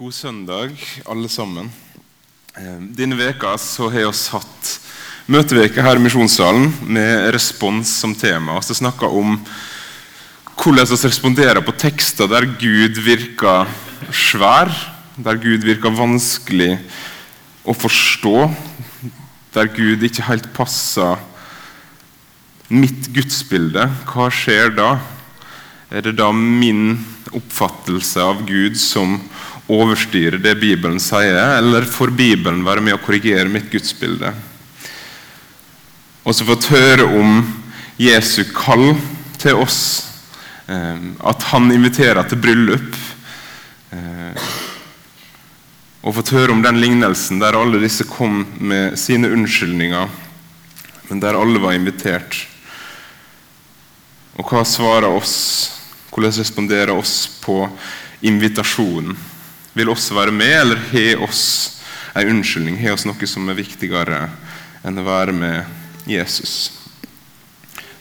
God søndag, alle sammen. Eh, Denne veka så har vi hatt møteveke her i Misjonssalen med respons som tema. Vi snakka om hvordan vi responderer på tekster der Gud virker svær, der Gud virker vanskelig å forstå, der Gud ikke helt passer mitt gudsbilde. Hva skjer da? Er det da min oppfattelse av Gud som overstyre det Bibelen sier, eller får Bibelen være med å korrigere mitt gudsbilde? Og så fått høre om Jesu kall til oss, eh, at han inviterer til bryllup. Eh, og fått høre om den lignelsen der alle disse kom med sine unnskyldninger, men der alle var invitert. Og hva svarer oss? Hvordan responderer oss på invitasjonen? Vil oss være med, eller har oss en unnskyldning? Har oss noe som er viktigere enn å være med Jesus?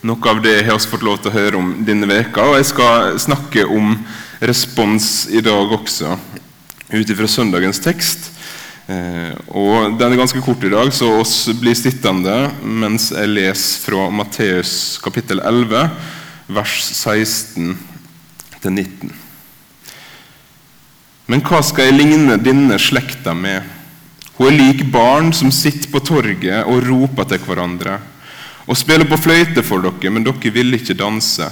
Noe av det har vi fått lov til å høre om denne veka, og jeg skal snakke om respons i dag også, ut ifra søndagens tekst. Eh, og Den er ganske kort i dag, så oss blir sittende mens jeg leser fra Matteus kapittel 11, vers 16 til 19. Men hva skal jeg ligne denne slekta med? Hun er lik barn som sitter på torget og roper til hverandre. Og spiller på fløyte for dere, men dere ville ikke danse.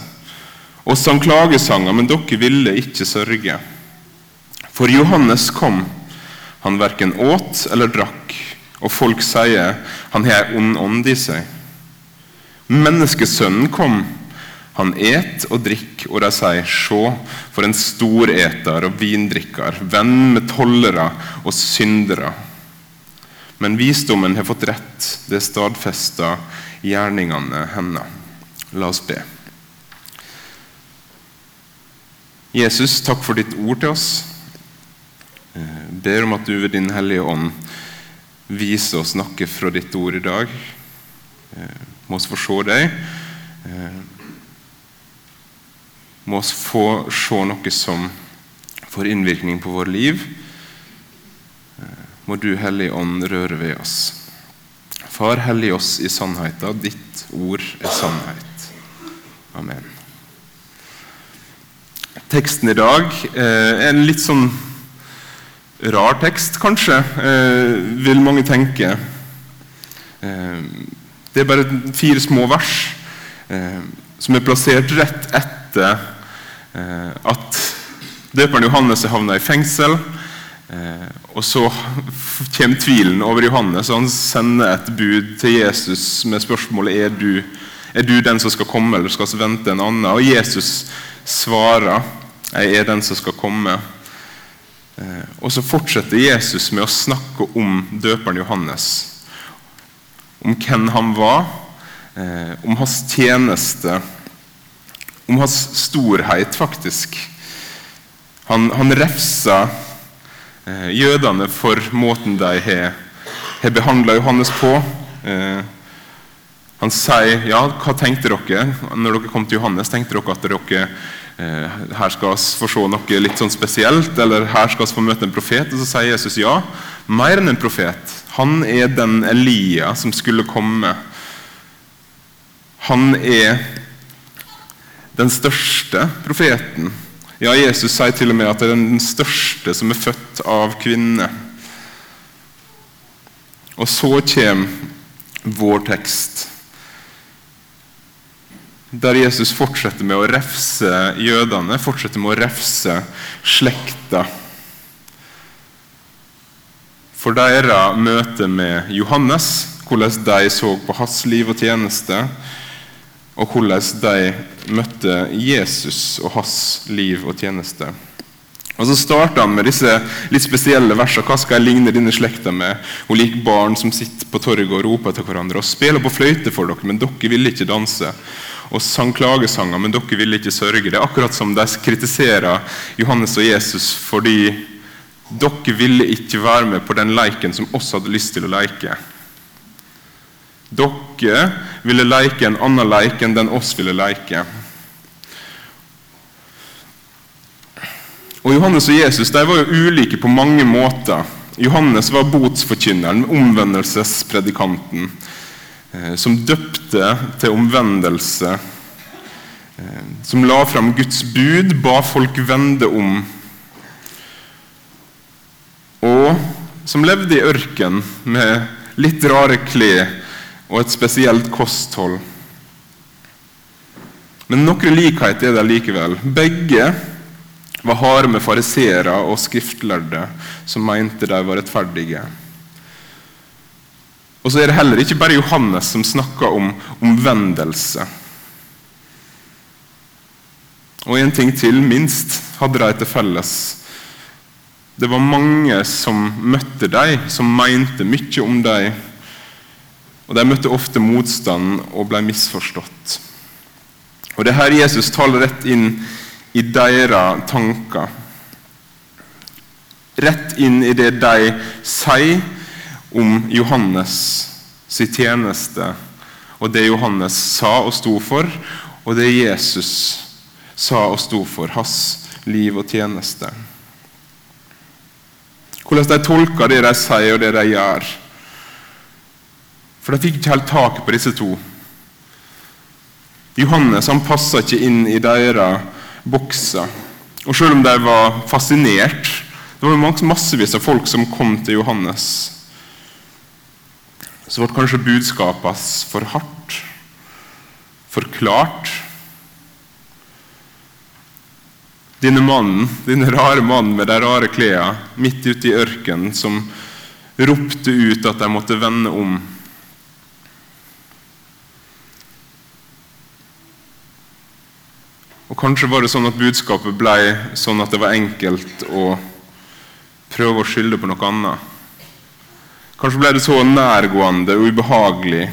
Og sang klagesanger, men dere ville ikke sørge. For Johannes kom, han verken åt eller drakk, og folk sier han har ei ond ånd i seg. Menneskesønnen kom, han et og drikk, og de sier, sjå, for en storeter og vindrikker, venn med tollere og syndere. Men visdommen har fått rett, det stadfesta gjerningene hennes. La oss be. Jesus, takk for ditt ord til oss. Jeg ber om at du ved Din Hellige Ånd viser oss noe fra ditt ord i dag. Må oss få se deg må oss få se noe som får innvirkning på vårt liv. Må du, Hellige Ånd, røre ved oss. Far, hellig oss i sannheten. Ditt ord er sannhet. Amen. Teksten i dag eh, er en litt sånn rar tekst, kanskje, eh, vil mange tenke. Eh, det er bare fire små vers som er plassert rett etter at døperen Johannes er havna i fengsel. Eh, og så kommer tvilen over Johannes, og han sender et bud til Jesus med spørsmålet er du er du den som skal komme, eller skal vi vente en annen. Og Jesus svarer jeg er den som skal komme. Eh, og så fortsetter Jesus med å snakke om døperen Johannes. Om hvem han var, om hans tjeneste om hans storhet, faktisk. Han, han refsa eh, jødene for måten de har, har behandla Johannes på. Eh, han sier ja, hva tenkte dere når dere kom til Johannes? Tenkte dere at dere eh, her skal vi få se noe litt sånn spesielt, eller her skal vi få møte en profet? Og så sier Jesus ja, mer enn en profet. Han er den Elia som skulle komme. Han er den største profeten. Ja, Jesus sier til og med at det er den største som er født av kvinne. Og så kommer vår tekst, der Jesus fortsetter med å refse jødene, fortsetter med å refse slekta. For deres møte med Johannes, hvordan de så på hans liv og tjeneste, og hvordan de møtte Jesus og hans liv og tjeneste. Og Så starter han med disse litt spesielle versene. Hva skal jeg ligne denne slekta med? Hun liker barn som sitter på torget og roper til hverandre. Og spiller på fløyte for dere, men dere ville ikke danse. Og sang klagesanger, men dere ville ikke sørge. Det er akkurat som de kritiserer Johannes og Jesus fordi dere ville ikke være med på den leiken som oss hadde lyst til å leke. Dere ville leke en annen leik enn den oss ville leke. Og Johannes og Jesus de var jo ulike på mange måter. Johannes var botsforkynneren, omvendelsespredikanten, eh, som døpte til omvendelse. Eh, som la fram Guds bud, ba folk vende om. Og som levde i ørken med litt rare klær og et spesielt kosthold. Men noen likhet er det likevel. Begge var harde med fariseere og skriftlærde som mente de var rettferdige. Og så er det heller ikke bare Johannes som snakker om omvendelse. Og en ting til, minst, hadde de til felles. Det var mange som møtte dem, som mente mye om dem. Og de møtte ofte motstand og ble misforstått. Og det her Jesus taler rett inn i deres tanker. Rett inn i det de sier om Johannes sin tjeneste, og det Johannes sa og sto for, og det Jesus sa og sto for, hans liv og tjeneste. Hvordan de tolker det de sier og det de gjør. For de fikk ikke helt tak på disse to. Johannes han passa ikke inn i deres bokser. Og selv om de var fascinert Det var massevis av folk som kom til Johannes. Så ble kanskje budskapet for hardt, for klart. Denne mannen, denne rare mannen med de rare klærne midt ute i ørkenen, som ropte ut at de måtte vende om. Og Kanskje var det sånn at budskapet ble sånn at det var enkelt å prøve å skylde på noe annet. Kanskje ble det så nærgående og ubehagelig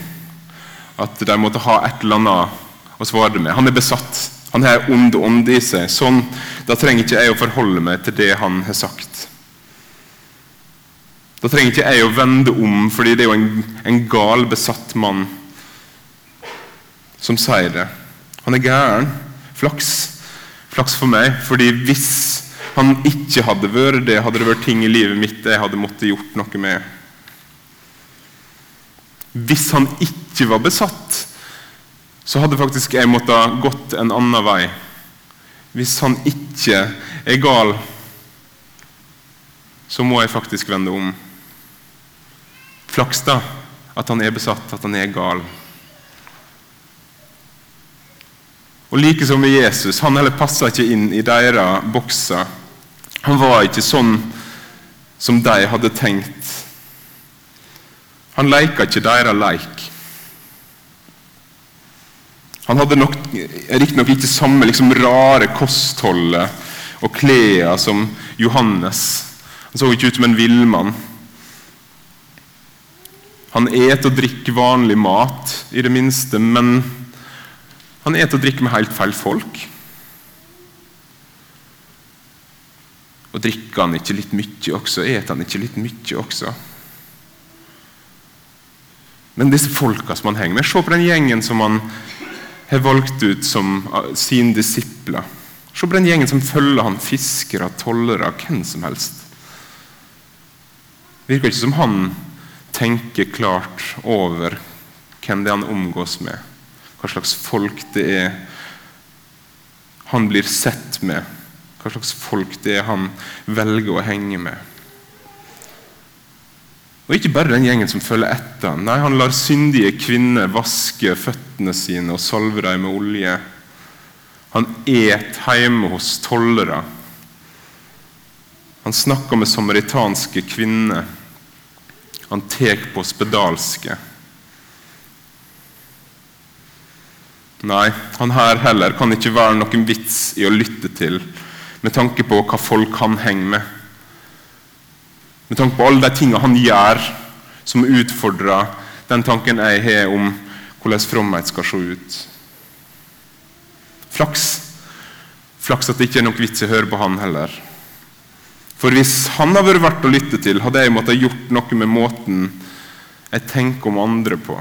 at de måtte ha et eller annet å svare med. Han er besatt. Han har ond ånd i seg. Sånn, Da trenger ikke jeg å forholde meg til det han har sagt. Da trenger ikke jeg å vende om, fordi det er jo en, en gal, besatt mann som sier det. Han er gæren. Flaks. Flaks for meg, fordi hvis han ikke hadde vært det, hadde det vært ting i livet mitt jeg hadde måttet gjort noe med. Hvis han ikke var besatt, så hadde faktisk jeg måttet gått en annen vei. Hvis han ikke er gal, så må jeg faktisk vende om. Flaks, da, at han er besatt, at han er gal. Og like som med Jesus, han heller passa ikke inn i deres bokser. Han var ikke sånn som de hadde tenkt. Han leika ikke deres leik. Han hadde riktignok ikke samme liksom, rare kostholdet og klærne som Johannes. Han så ikke ut som en villmann. Han et og drikker vanlig mat, i det minste, men han eter og drikker med helt feil folk. Og drikker han ikke litt mye også? Eter han ikke litt mye også? Men disse folka som han henger med, se på den gjengen som han har valgt ut som uh, sine disipler. Se på den gjengen som følger han, fiskere, tollere, hvem som helst. Det Virker ikke som han tenker klart over hvem det er han omgås med hva slags folk det er han blir sett med, hva slags folk det er han velger å henge med. Og ikke bare den gjengen som følger etter. Nei, Han lar syndige kvinner vaske føttene sine og salve dem med olje. Han et hjemme hos tollere. Han snakker med samaritanske kvinner. Han tar på spedalske. Nei, han her heller kan ikke være noen vits i å lytte til med tanke på hva folk han henger med. Med tanke på alle de tingene han gjør som utfordrer den tanken jeg har om hvordan fromhet skal se ut. Flaks. Flaks at det ikke er noen vits i å høre på han heller. For hvis han hadde vært verdt å lytte til, hadde jeg måttet gjort noe med måten jeg tenker om andre på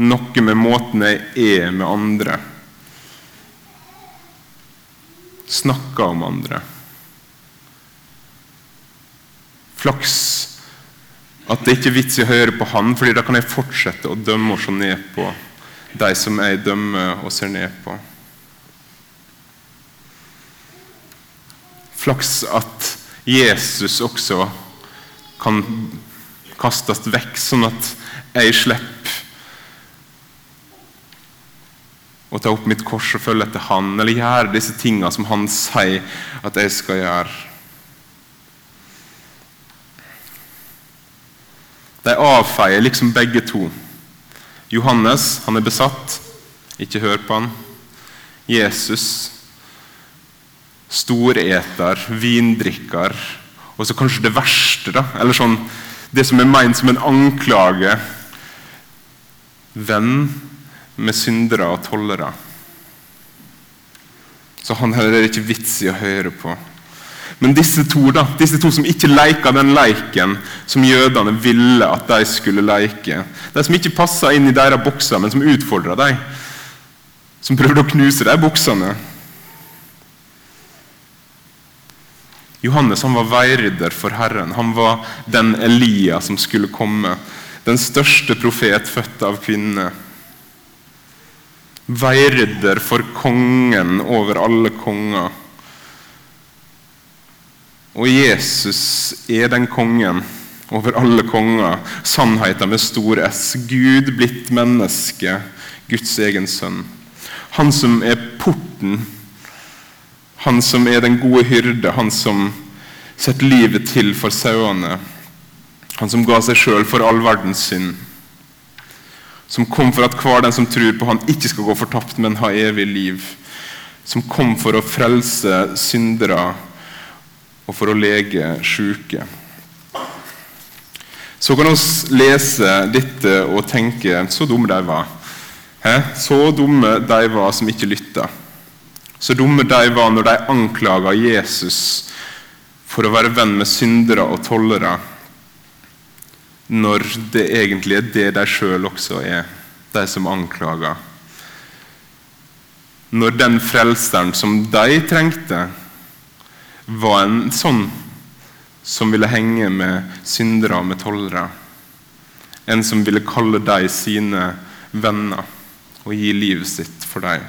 noe med måten jeg er med andre. Snakker om andre. Flaks at det ikke er vits i å høre på han, fordi da kan jeg fortsette å dømme og se ned på de som jeg dømmer og ser ned på. Flaks at Jesus også kan kastes vekk, sånn at jeg slipper å ta opp mitt kors og følge etter han, eller gjøre disse tingene som han sier at jeg skal gjøre. De avfeier liksom begge to. Johannes han er besatt. Ikke hør på han. Jesus storeter, vindrikker. Og så kanskje det verste, da, eller sånn, det som er ment som en anklage. Venn med syndere og tollere. Så han er ikke vits i å høre på. Men disse to da, disse to som ikke leika den leiken som jødene ville at de skulle leke, de som ikke passa inn i deres bokser, men som utfordra dem, som prøvde å knuse de boksene Johannes han var veirydder for Herren. Han var den Elia som skulle komme. Den største profet født av kvinne veiridder for kongen over alle konger. Og Jesus er den kongen over alle konger. Sannheten med stor S. Gud blitt menneske, Guds egen sønn. Han som er porten, han som er den gode hyrde, han som setter livet til for sauene. Han som ga seg sjøl for all verdens synd som kom for at hver den som tror på han ikke skal gå fortapt, men ha evig liv. Som kom for å frelse syndere og for å lege syke. Så kan vi lese dette og tenke så dumme de var. Hæ? Så dumme de var som ikke lytta. Så dumme de var når de anklaga Jesus for å være venn med syndere og tollere når det egentlig er det de sjøl også er, de som anklager. Når den frelseren som de trengte, var en sånn som ville henge med syndere og med tollere. En som ville kalle dem sine venner og gi livet sitt for dem.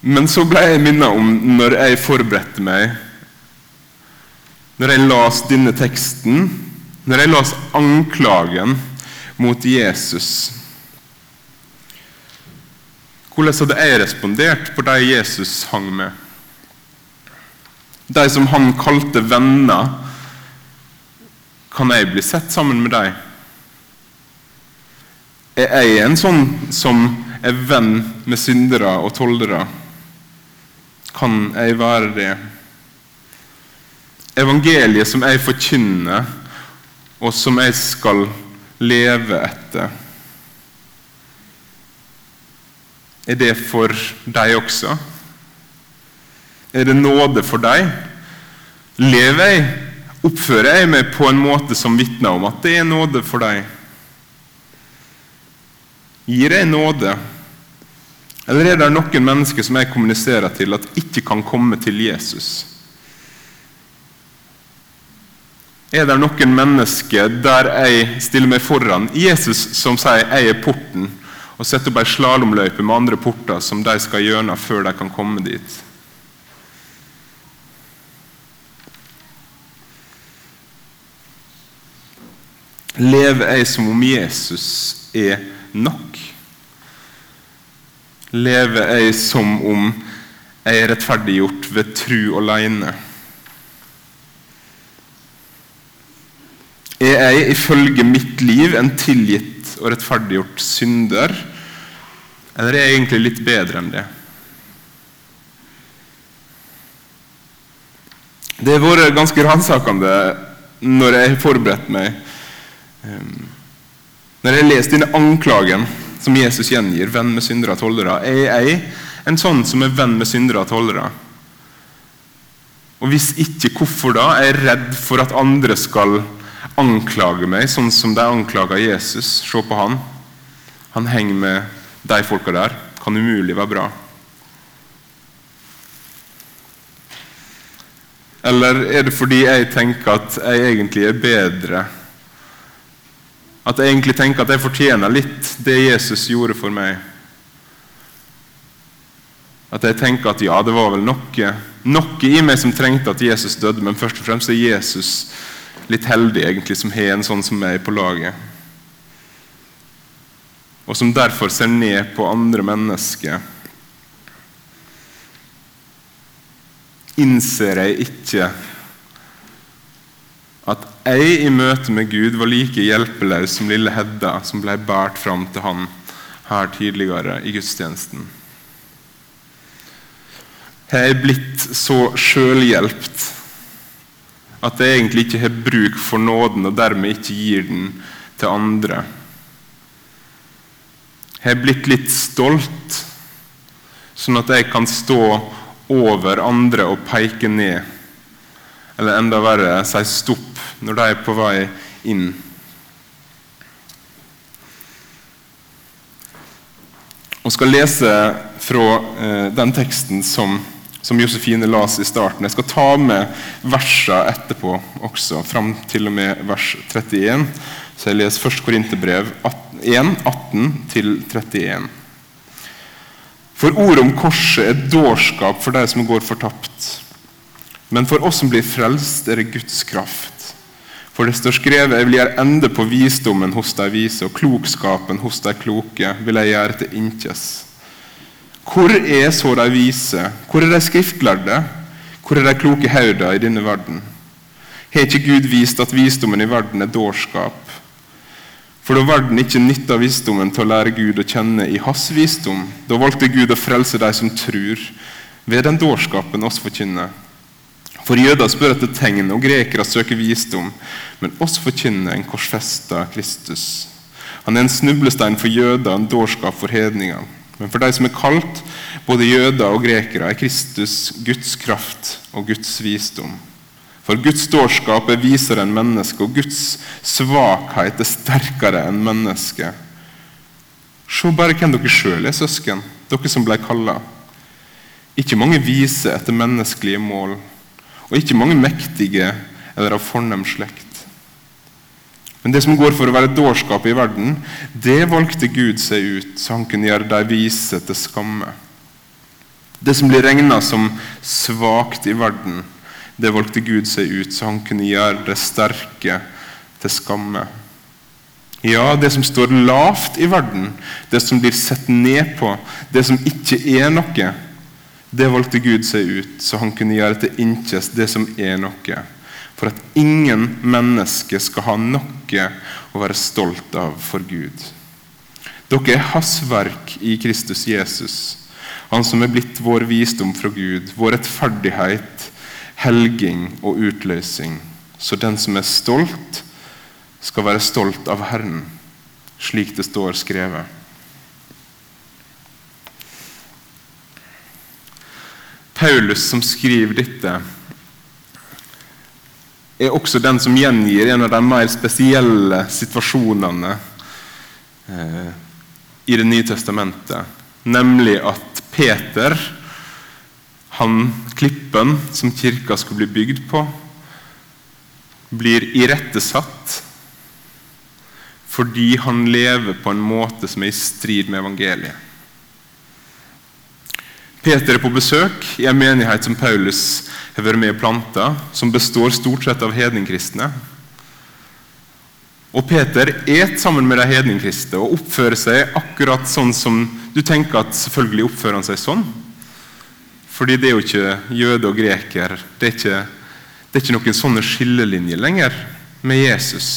Men så ble jeg minnet om, når jeg forberedte meg når jeg las denne teksten, når jeg las anklagen mot Jesus Hvordan hadde jeg respondert på de Jesus hang med? De som han kalte venner. Kan jeg bli sett sammen med dem? Er jeg en sånn som er venn med syndere og toldere? Kan jeg være det? Evangeliet som jeg forkynner, og som jeg skal leve etter, er det for deg også? Er det nåde for deg? Lever jeg, oppfører jeg meg på en måte som vitner om at det er nåde for deg? Gir jeg nåde? Eller er det noen mennesker som jeg kommuniserer til, at ikke kan komme til Jesus? Er det noen mennesker der jeg stiller meg foran Jesus som sier 'jeg er porten', og setter opp ei slalåmløype med andre porter som de skal gjennom før de kan komme dit. Lever jeg som om Jesus er nok? Lever jeg som om jeg er rettferdiggjort ved tru alene? Er jeg ifølge mitt liv en tilgitt og rettferdiggjort synder? Eller er jeg egentlig litt bedre enn det? Det har vært ganske ransakende når jeg har forberedt meg. Ehm, når jeg har lest denne anklagen som Jesus gjengir, venn med syndere og tollere, er jeg en sånn som er venn med syndere og tollere? Og hvis ikke, hvorfor da? Jeg er redd for at andre skal anklager meg sånn som de anklaga Jesus. Se på han. Han henger med de folka der. Kan umulig være bra. Eller er det fordi jeg tenker at jeg egentlig er bedre? At jeg egentlig tenker at jeg fortjener litt det Jesus gjorde for meg? At jeg tenker at ja, det var vel noe, noe i meg som trengte at Jesus døde, men først og fremst er Jesus litt heldig egentlig som har en sånn som meg på laget. Og som derfor ser ned på andre mennesker. Innser jeg ikke at jeg i møte med Gud var like hjelpeløs som lille Hedda, som ble båret fram til han her tidligere i gudstjenesten. Jeg er blitt så sjølhjelpt at jeg egentlig ikke har bruk for nåden og dermed ikke gir den til andre. Jeg har blitt litt stolt, sånn at jeg kan stå over andre og peke ned. Eller enda verre si stopp når de er på vei inn. Og skal lese fra eh, den teksten som, som Josefine las i starten. Jeg skal ta med versene etterpå også, fram til og med vers 31. Så jeg leser først Korinterbrev 1, 18-31. For ordet om korset er dårskap for de som går fortapt. Men for oss som blir frelst, er det Guds kraft. For det står skrevet jeg vil gjøre ende på visdommen hos de vise, og klokskapen hos de kloke vil jeg gjøre til innkjes. Hvor er så de vise? Hvor er de skriftlærde? Hvor er de kloke hoder i denne verden? Har ikke Gud vist at visdommen i verden er dårskap? For da verden ikke nytta visdommen til å lære Gud å kjenne i hans visdom, da valgte Gud å frelse de som tror, ved den dårskapen oss forkynner. For jøder spør etter tegn, og grekere søker visdom. Men oss forkynner en korsfesta Kristus. Han er en snublestein for jøder, en dårskap for hedninger. Men for de som er kalt, både jøder og grekere, er Kristus Guds kraft og Guds visdom. For Guds dårskap er visere enn menneske, og Guds svakhet er sterkere enn menneske. Se bare hvem dere sjøl er, søsken, dere som ble kalla. Ikke mange viser etter menneskelige mål, og ikke mange mektige eller av fornem slekt. Men det som går for å være dårskap i verden, det valgte Gud seg ut, så han kunne gjøre de vise til skamme. Det som blir regna som svakt i verden, det valgte Gud seg ut, så han kunne gjøre det sterke til skamme. Ja, det som står lavt i verden, det som blir sett ned på, det som ikke er noe, det valgte Gud seg ut, så han kunne gjøre til innkjes det som er noe. For at ingen menneske skal ha noe å være stolt av for Gud. Dere er hans verk i Kristus Jesus, han som er blitt vår visdom fra Gud, vår rettferdighet, helging og utløsning. Så den som er stolt, skal være stolt av Herren, slik det står skrevet. Paulus som skriver dette, er også den som gjengir en av de mer spesielle situasjonene eh, i Det nye testamentet. Nemlig at Peter, han klippen som kirka skulle bli bygd på, blir irettesatt fordi han lever på en måte som er i strid med evangeliet. Peter er på besøk i en menighet som Paulus har vært med og planta, som består stort sett av hedningkristne. Og Peter et sammen med de hedningkristne og oppfører seg akkurat sånn som du tenker at selvfølgelig oppfører han seg sånn. Fordi det er jo ikke jøde og greker. Det er ikke, det er ikke noen sånne skillelinjer lenger med Jesus.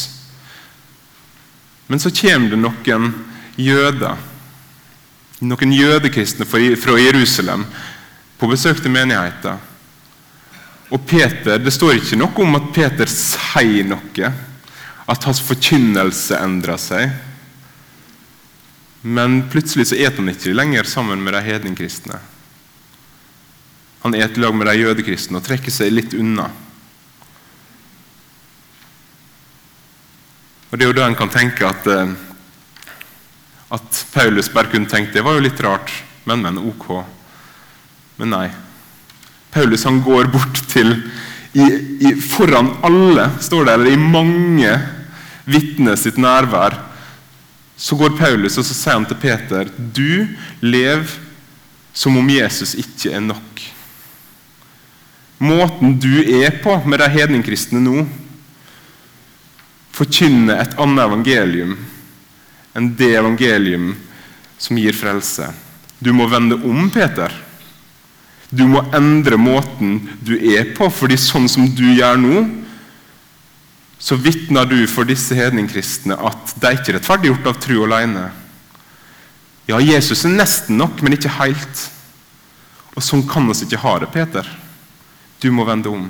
Men så kommer det noen jøder noen jødekristne fra Jerusalem på besøk til menigheten. Og Peter, Det står ikke noe om at Peter sier noe, at hans forkynnelse endrer seg. Men plutselig så et han ikke lenger sammen med de hedningkristne. Han et lag med de jødekristne og trekker seg litt unna. Og Det er jo da en kan tenke at eh, at Paulus bare kunne tenkt det var jo litt rart, men, men ok. Men nei. Paulus han går bort til I, i, foran alle, står det, eller i mange vitner sitt nærvær, så går Paulus og så sier han til Peter du lev som om Jesus ikke er nok. Måten du er på med de hedningkristne nå, forkynner et annet evangelium enn det evangelium som gir frelse. Du må vende om, Peter. Du må endre måten du er på, fordi sånn som du gjør nå, så vitner du for disse hedningkristne at de ikke er rettferdiggjort av tro alene. Ja, Jesus er nesten nok, men ikke helt. Og sånn kan vi ikke ha det, Peter. Du må vende om.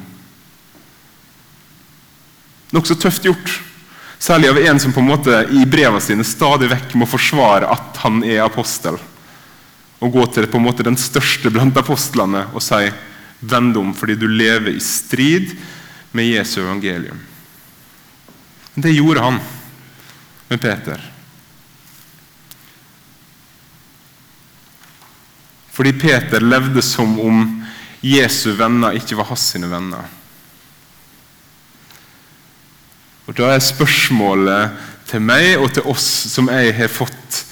Nokså tøft gjort. Særlig av en som på en måte i brevene sine stadig vekk må forsvare at han er apostel. Og gå til på en måte den største blant apostlene og si 'vend om', fordi du lever i strid med Jesu evangelium. Det gjorde han med Peter. Fordi Peter levde som om Jesu venner ikke var hans sine venner. Og Da er spørsmålet til meg og til oss som jeg har fått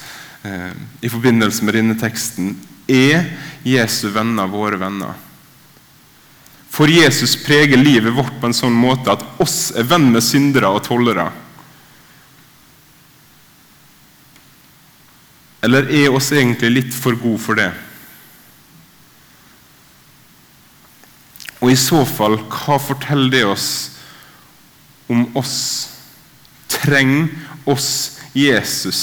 eh, i forbindelse med denne teksten Er Jesu venner våre venner? For Jesus preger livet vårt på en sånn måte at oss er venn med syndere og tollere. Eller er oss egentlig litt for gode for det? Og i så fall, hva forteller det oss om oss? Trenger oss Jesus?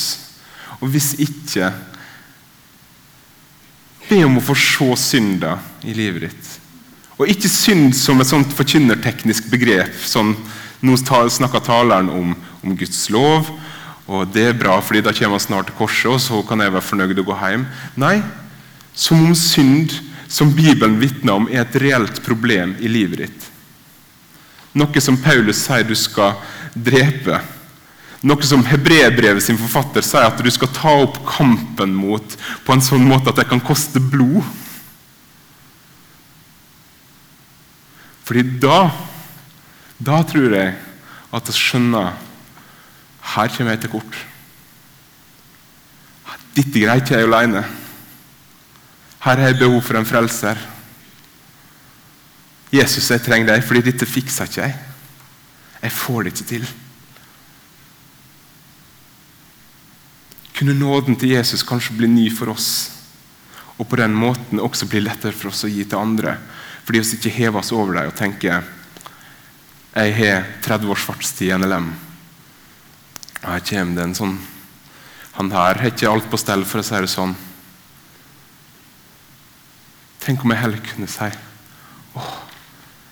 Og hvis ikke, be om å få se synda i livet ditt. Og ikke synd som et sånt forkynnerteknisk begrep. som Nå snakker taleren om, om, Guds lov, og det er bra, fordi da kommer han snart til korset, og så kan jeg være fornøyd og gå hjem. Nei, som om synd som Bibelen vitner om, er et reelt problem i livet ditt. Noe som Paulus sier du skal drepe. Noe som Hebrebrevet sin forfatter sier at du skal ta opp kampen mot på en sånn måte at det kan koste blod. Fordi da da tror jeg at vi skjønner her kommer jeg til kort. Dette greier ikke jeg alene. Her har jeg behov for en frelser. Jesus, jeg trenger deg, fordi dette fikser ikke jeg. Jeg får det ikke til. Kunne nåden til Jesus kanskje bli ny for oss, og på den måten også bli lettere for oss å gi til andre? Fordi vi ikke hever oss over dem og tenker jeg har 30 års fartstid i NLM. Og her kommer det en sånn Han her har ikke alt på stell, for å si det sånn. Tenk om jeg heller kunne si åh,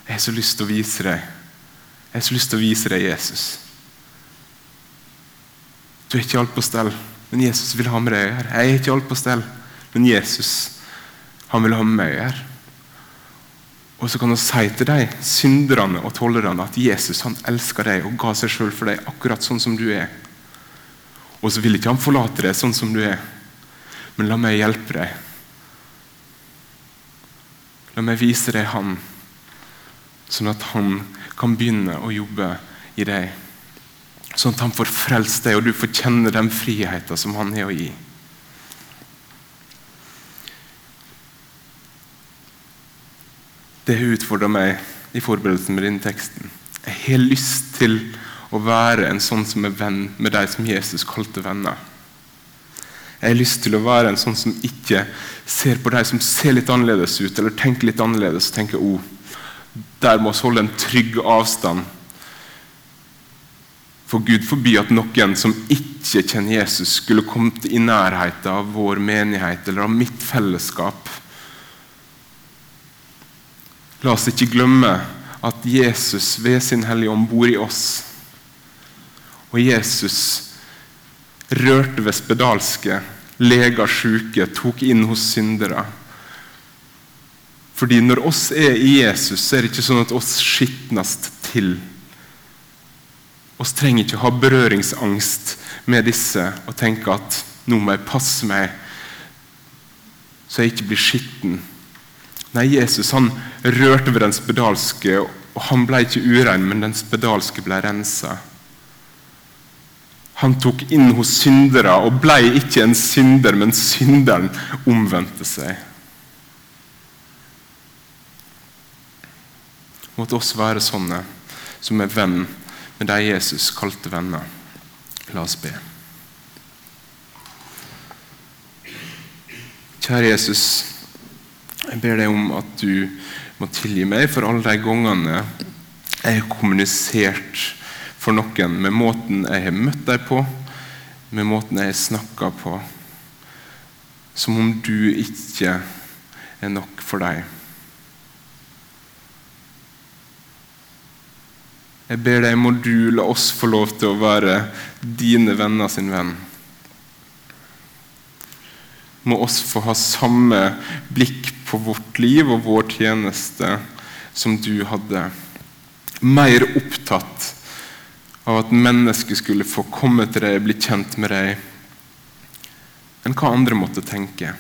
jeg har så lyst til å vise deg Jeg har så lyst til å vise deg Jesus. Du er ikke alt på stell, men Jesus vil ha med deg gjøre. Jeg er ikke alt på stell, men Jesus han vil ha med meg gjøre. Og så kan han si til deg, synderne og tollerne, at Jesus han elsker deg og ga seg sjøl for deg akkurat sånn som du er. Og så vil ikke han forlate deg sånn som du er, men la meg hjelpe deg La meg vise deg Han, sånn at Han kan begynne å jobbe i deg. Sånn at Han får frelst deg, og du får kjenne den friheten som Han har å gi. Det har utfordra meg i forberedelsen med denne teksten. Jeg har lyst til å være en sånn som er venn med de som Jesus kalte venner. Jeg har lyst til å være en sånn som ikke ser på de som ser litt annerledes ut, eller tenker litt annerledes, og tenker oh, der må vi holde en trygg avstand. For Gud forby at noen som ikke kjenner Jesus, skulle kommet i nærheten av vår menighet eller av mitt fellesskap. La oss ikke glemme at Jesus ved sin Hellige Ånd bor i oss. Og Jesus rørte ved spedalske, lega syke, tok inn hos syndere. Fordi når oss er i Jesus, så er det ikke sånn at oss skitnes til. Oss trenger ikke ha berøringsangst med disse og tenke at nå må jeg passe meg så jeg ikke blir skitten. Nei, Jesus han rørte ved den spedalske Og han ble ikke urein, men den spedalske ble rensa. Han tok inn hos syndere og ble ikke en synder, men synderen omvendte seg. Måtte oss være sånne som er venn med de Jesus kalte venner. La oss be. Kjære Jesus, jeg ber deg om at du må tilgi meg for alle de gangene jeg har kommunisert for noen med måten jeg har møtt deg på, med måten jeg har snakka på, som om du ikke er nok for dem. Jeg ber deg, må du la oss få lov til å være dine venner sin venn. Må oss få ha samme blikk på vårt liv og vår tjeneste som du hadde. Mer opptatt av at mennesket skulle få komme til deg, bli kjent med deg, enn hva andre måtte tenke.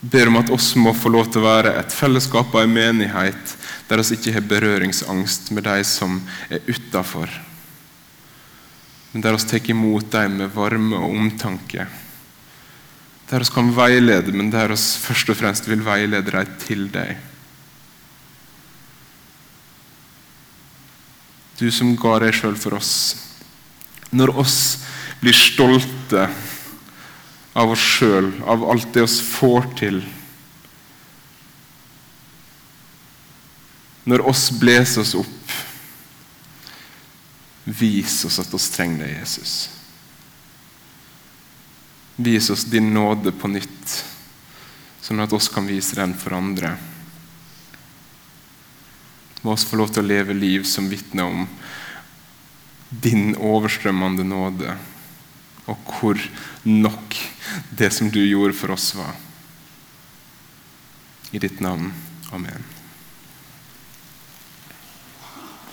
Ber om at oss må få lov til å være et fellesskap og en menighet der vi ikke har berøringsangst med de som er utafor, men der vi tar imot dem med varme og omtanke. Der vi kan veilede, men der vi først og fremst vil veilede dem til deg. Du som ga deg sjøl for oss. Når oss blir stolte av oss sjøl, av alt det oss får til. Når oss blåser oss opp, vis oss at oss trenger deg, Jesus. Vis oss din nåde på nytt, sånn at oss kan vise den for andre. Må oss få lov til å leve liv som vitner om din overstrømmende nåde, og hvor nok det som du gjorde for oss, var. I ditt navn. Amen.